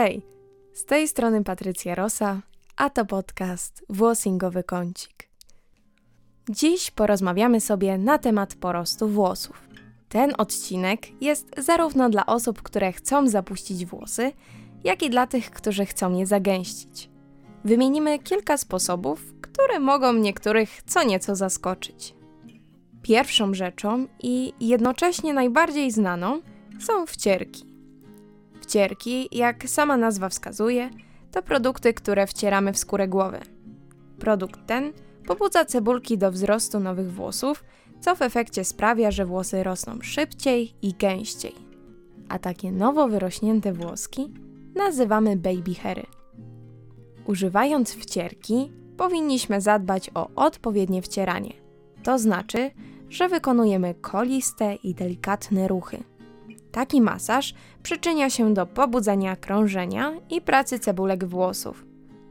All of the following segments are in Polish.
Hej, z tej strony Patrycja Rosa, a to podcast Włosingowy Kącik. Dziś porozmawiamy sobie na temat porostu włosów. Ten odcinek jest zarówno dla osób, które chcą zapuścić włosy, jak i dla tych, którzy chcą je zagęścić. Wymienimy kilka sposobów, które mogą niektórych co nieco zaskoczyć. Pierwszą rzeczą i jednocześnie najbardziej znaną są wcierki. Wcierki, jak sama nazwa wskazuje, to produkty, które wcieramy w skórę głowy. Produkt ten pobudza cebulki do wzrostu nowych włosów, co w efekcie sprawia, że włosy rosną szybciej i gęściej. A takie nowo wyrośnięte włoski nazywamy baby hairy. Używając wcierki, powinniśmy zadbać o odpowiednie wcieranie. To znaczy, że wykonujemy koliste i delikatne ruchy. Taki masaż przyczynia się do pobudzenia krążenia i pracy cebulek włosów.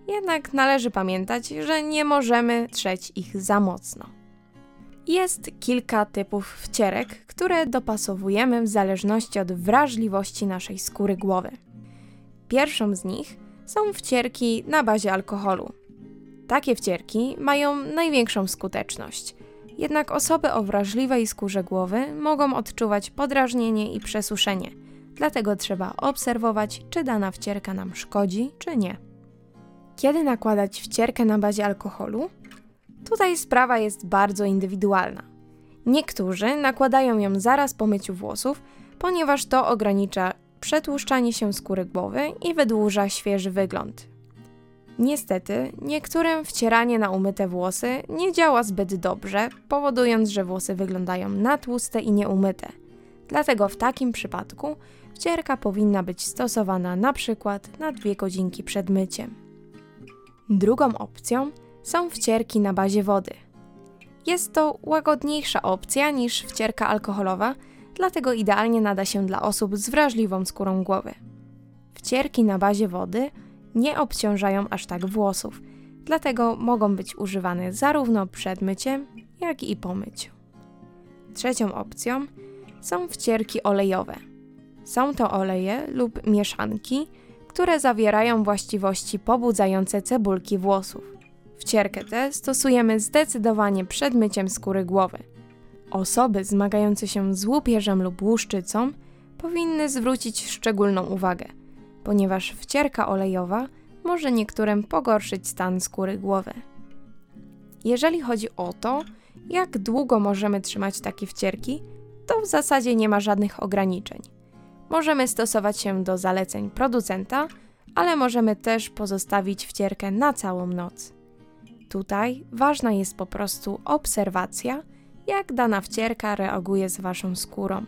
Jednak należy pamiętać, że nie możemy trzeć ich za mocno. Jest kilka typów wcierek, które dopasowujemy w zależności od wrażliwości naszej skóry głowy. Pierwszą z nich są wcierki na bazie alkoholu. Takie wcierki mają największą skuteczność, jednak osoby o wrażliwej skórze głowy mogą odczuwać podrażnienie i przesuszenie, dlatego trzeba obserwować, czy dana wcierka nam szkodzi, czy nie. Kiedy nakładać wcierkę na bazie alkoholu? Tutaj sprawa jest bardzo indywidualna. Niektórzy nakładają ją zaraz po myciu włosów, ponieważ to ogranicza przetłuszczanie się skóry głowy i wydłuża świeży wygląd. Niestety, niektórym wcieranie na umyte włosy nie działa zbyt dobrze, powodując, że włosy wyglądają na tłuste i nieumyte. Dlatego w takim przypadku wcierka powinna być stosowana na przykład na dwie godzinki przed myciem. Drugą opcją są wcierki na bazie wody. Jest to łagodniejsza opcja niż wcierka alkoholowa, dlatego idealnie nada się dla osób z wrażliwą skórą głowy. Wcierki na bazie wody nie obciążają aż tak włosów, dlatego mogą być używane zarówno przed myciem, jak i po myciu. Trzecią opcją są wcierki olejowe. Są to oleje lub mieszanki, które zawierają właściwości pobudzające cebulki włosów. Wcierkę tę stosujemy zdecydowanie przed myciem skóry głowy. Osoby zmagające się z łupieżem lub łuszczycą powinny zwrócić szczególną uwagę – ponieważ wcierka olejowa może niektórym pogorszyć stan skóry głowy. Jeżeli chodzi o to, jak długo możemy trzymać takie wcierki, to w zasadzie nie ma żadnych ograniczeń. Możemy stosować się do zaleceń producenta, ale możemy też pozostawić wcierkę na całą noc. Tutaj ważna jest po prostu obserwacja, jak dana wcierka reaguje z Waszą skórą.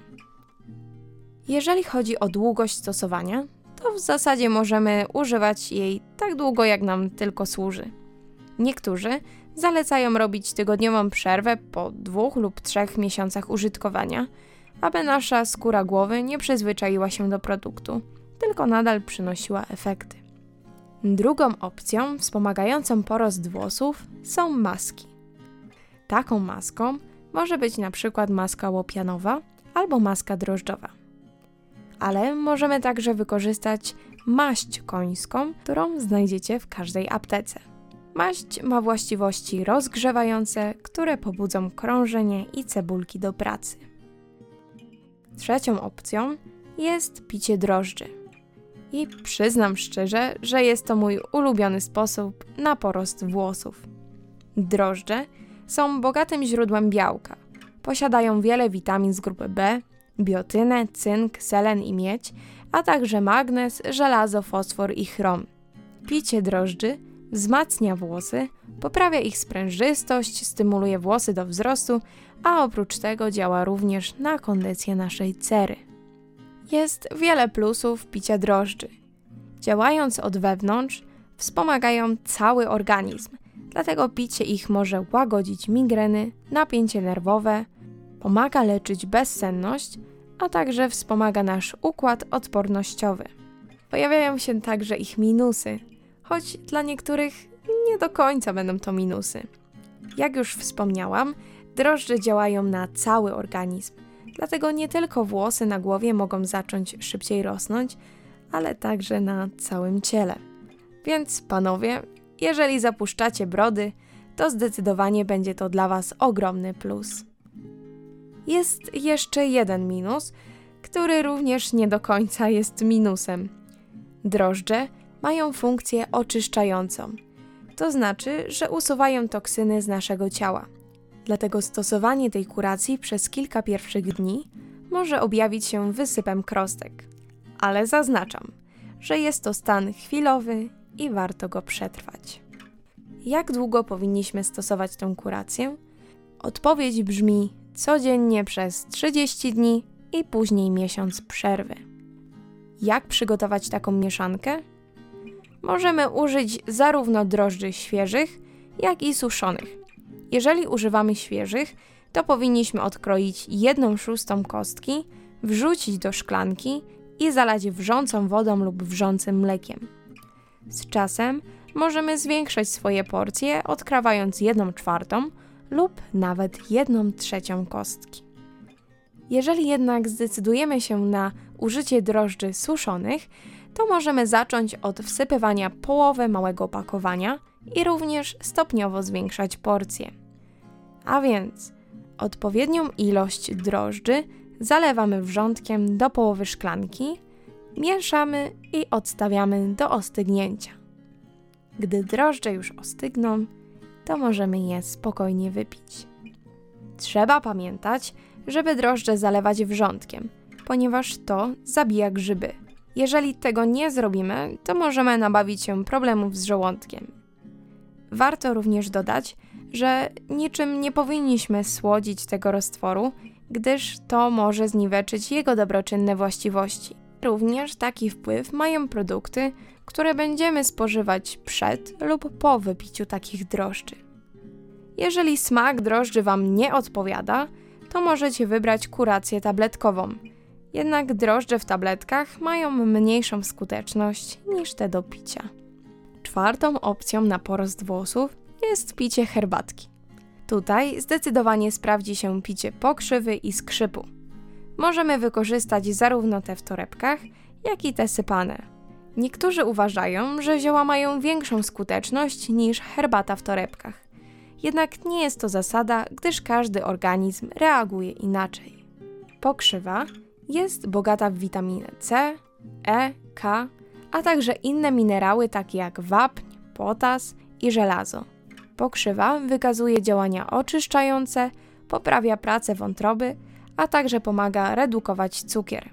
Jeżeli chodzi o długość stosowania, to w zasadzie możemy używać jej tak długo, jak nam tylko służy. Niektórzy zalecają robić tygodniową przerwę po dwóch lub trzech miesiącach użytkowania, aby nasza skóra głowy nie przyzwyczaiła się do produktu, tylko nadal przynosiła efekty. Drugą opcją wspomagającą porost włosów są maski. Taką maską może być na przykład maska łopianowa albo maska drożdżowa ale możemy także wykorzystać maść końską, którą znajdziecie w każdej aptece. Maść ma właściwości rozgrzewające, które pobudzą krążenie i cebulki do pracy. Trzecią opcją jest picie drożdży. I przyznam szczerze, że jest to mój ulubiony sposób na porost włosów. Drożdże są bogatym źródłem białka. Posiadają wiele witamin z grupy B, biotynę, cynk, selen i miedź, a także magnez, żelazo, fosfor i chrom. Picie drożdży wzmacnia włosy, poprawia ich sprężystość, stymuluje włosy do wzrostu, a oprócz tego działa również na kondycję naszej cery. Jest wiele plusów picia drożdży. Działając od wewnątrz, wspomagają cały organizm, dlatego picie ich może łagodzić migreny, napięcie nerwowe, pomaga leczyć bezsenność, a także wspomaga nasz układ odpornościowy. Pojawiają się także ich minusy, choć dla niektórych nie do końca będą to minusy. Jak już wspomniałam, drożdże działają na cały organizm, dlatego nie tylko włosy na głowie mogą zacząć szybciej rosnąć, ale także na całym ciele. Więc panowie, jeżeli zapuszczacie brody, to zdecydowanie będzie to dla Was ogromny plus. Jest jeszcze jeden minus, który również nie do końca jest minusem. Drożdże mają funkcję oczyszczającą, to znaczy, że usuwają toksyny z naszego ciała. Dlatego stosowanie tej kuracji przez kilka pierwszych dni może objawić się wysypem krostek. Ale zaznaczam, że jest to stan chwilowy i warto go przetrwać. Jak długo powinniśmy stosować tę kurację? Odpowiedź brzmi codziennie przez 30 dni i później miesiąc przerwy. Jak przygotować taką mieszankę? Możemy użyć zarówno drożdży świeżych, jak i suszonych. Jeżeli używamy świeżych, to powinniśmy odkroić jedną szóstą kostki, wrzucić do szklanki i zalać wrzącą wodą lub wrzącym mlekiem. Z czasem możemy zwiększać swoje porcje, odkrawając jedną czwartą lub nawet jedną trzecią kostki. Jeżeli jednak zdecydujemy się na użycie drożdży suszonych, to możemy zacząć od wsypywania połowy małego opakowania i również stopniowo zwiększać porcje. A więc odpowiednią ilość drożdży zalewamy wrzątkiem do połowy szklanki, mieszamy i odstawiamy do ostygnięcia. Gdy drożdże już ostygną, to możemy je spokojnie wypić. Trzeba pamiętać, żeby drożdże zalewać wrzątkiem, ponieważ to zabija grzyby. Jeżeli tego nie zrobimy, to możemy nabawić się problemów z żołądkiem. Warto również dodać, że niczym nie powinniśmy słodzić tego roztworu, gdyż to może zniweczyć jego dobroczynne właściwości. Również taki wpływ mają produkty, które będziemy spożywać przed lub po wypiciu takich drożdży. Jeżeli smak drożdży Wam nie odpowiada, to możecie wybrać kurację tabletkową. Jednak drożdże w tabletkach mają mniejszą skuteczność niż te do picia. Czwartą opcją na porost włosów jest picie herbatki. Tutaj zdecydowanie sprawdzi się picie pokrzywy i skrzypu. Możemy wykorzystać zarówno te w torebkach, jak i te sypane. Niektórzy uważają, że zioła mają większą skuteczność niż herbata w torebkach. Jednak nie jest to zasada, gdyż każdy organizm reaguje inaczej. Pokrzywa jest bogata w witaminę C, E, K, a także inne minerały takie jak wapń, potas i żelazo. Pokrzywa wykazuje działania oczyszczające, poprawia pracę wątroby, a także pomaga redukować cukier.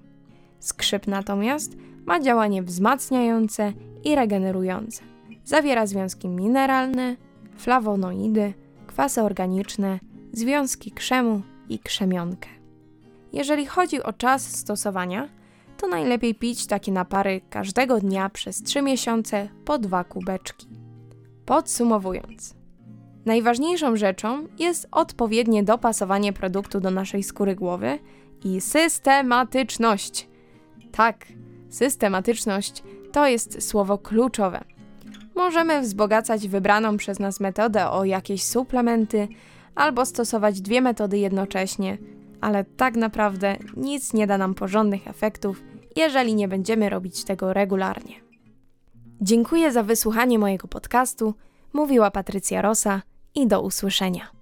Skrzyp natomiast ma działanie wzmacniające i regenerujące. Zawiera związki mineralne, flawonoidy, kwasy organiczne, związki krzemu i krzemionkę. Jeżeli chodzi o czas stosowania, to najlepiej pić takie napary każdego dnia przez 3 miesiące po dwa kubeczki. Podsumowując, najważniejszą rzeczą jest odpowiednie dopasowanie produktu do naszej skóry głowy i systematyczność. Tak, systematyczność to jest słowo kluczowe. Możemy wzbogacać wybraną przez nas metodę o jakieś suplementy albo stosować dwie metody jednocześnie, ale tak naprawdę nic nie da nam porządnych efektów, jeżeli nie będziemy robić tego regularnie. Dziękuję za wysłuchanie mojego podcastu. Mówiła Patrycja Rosa i do usłyszenia.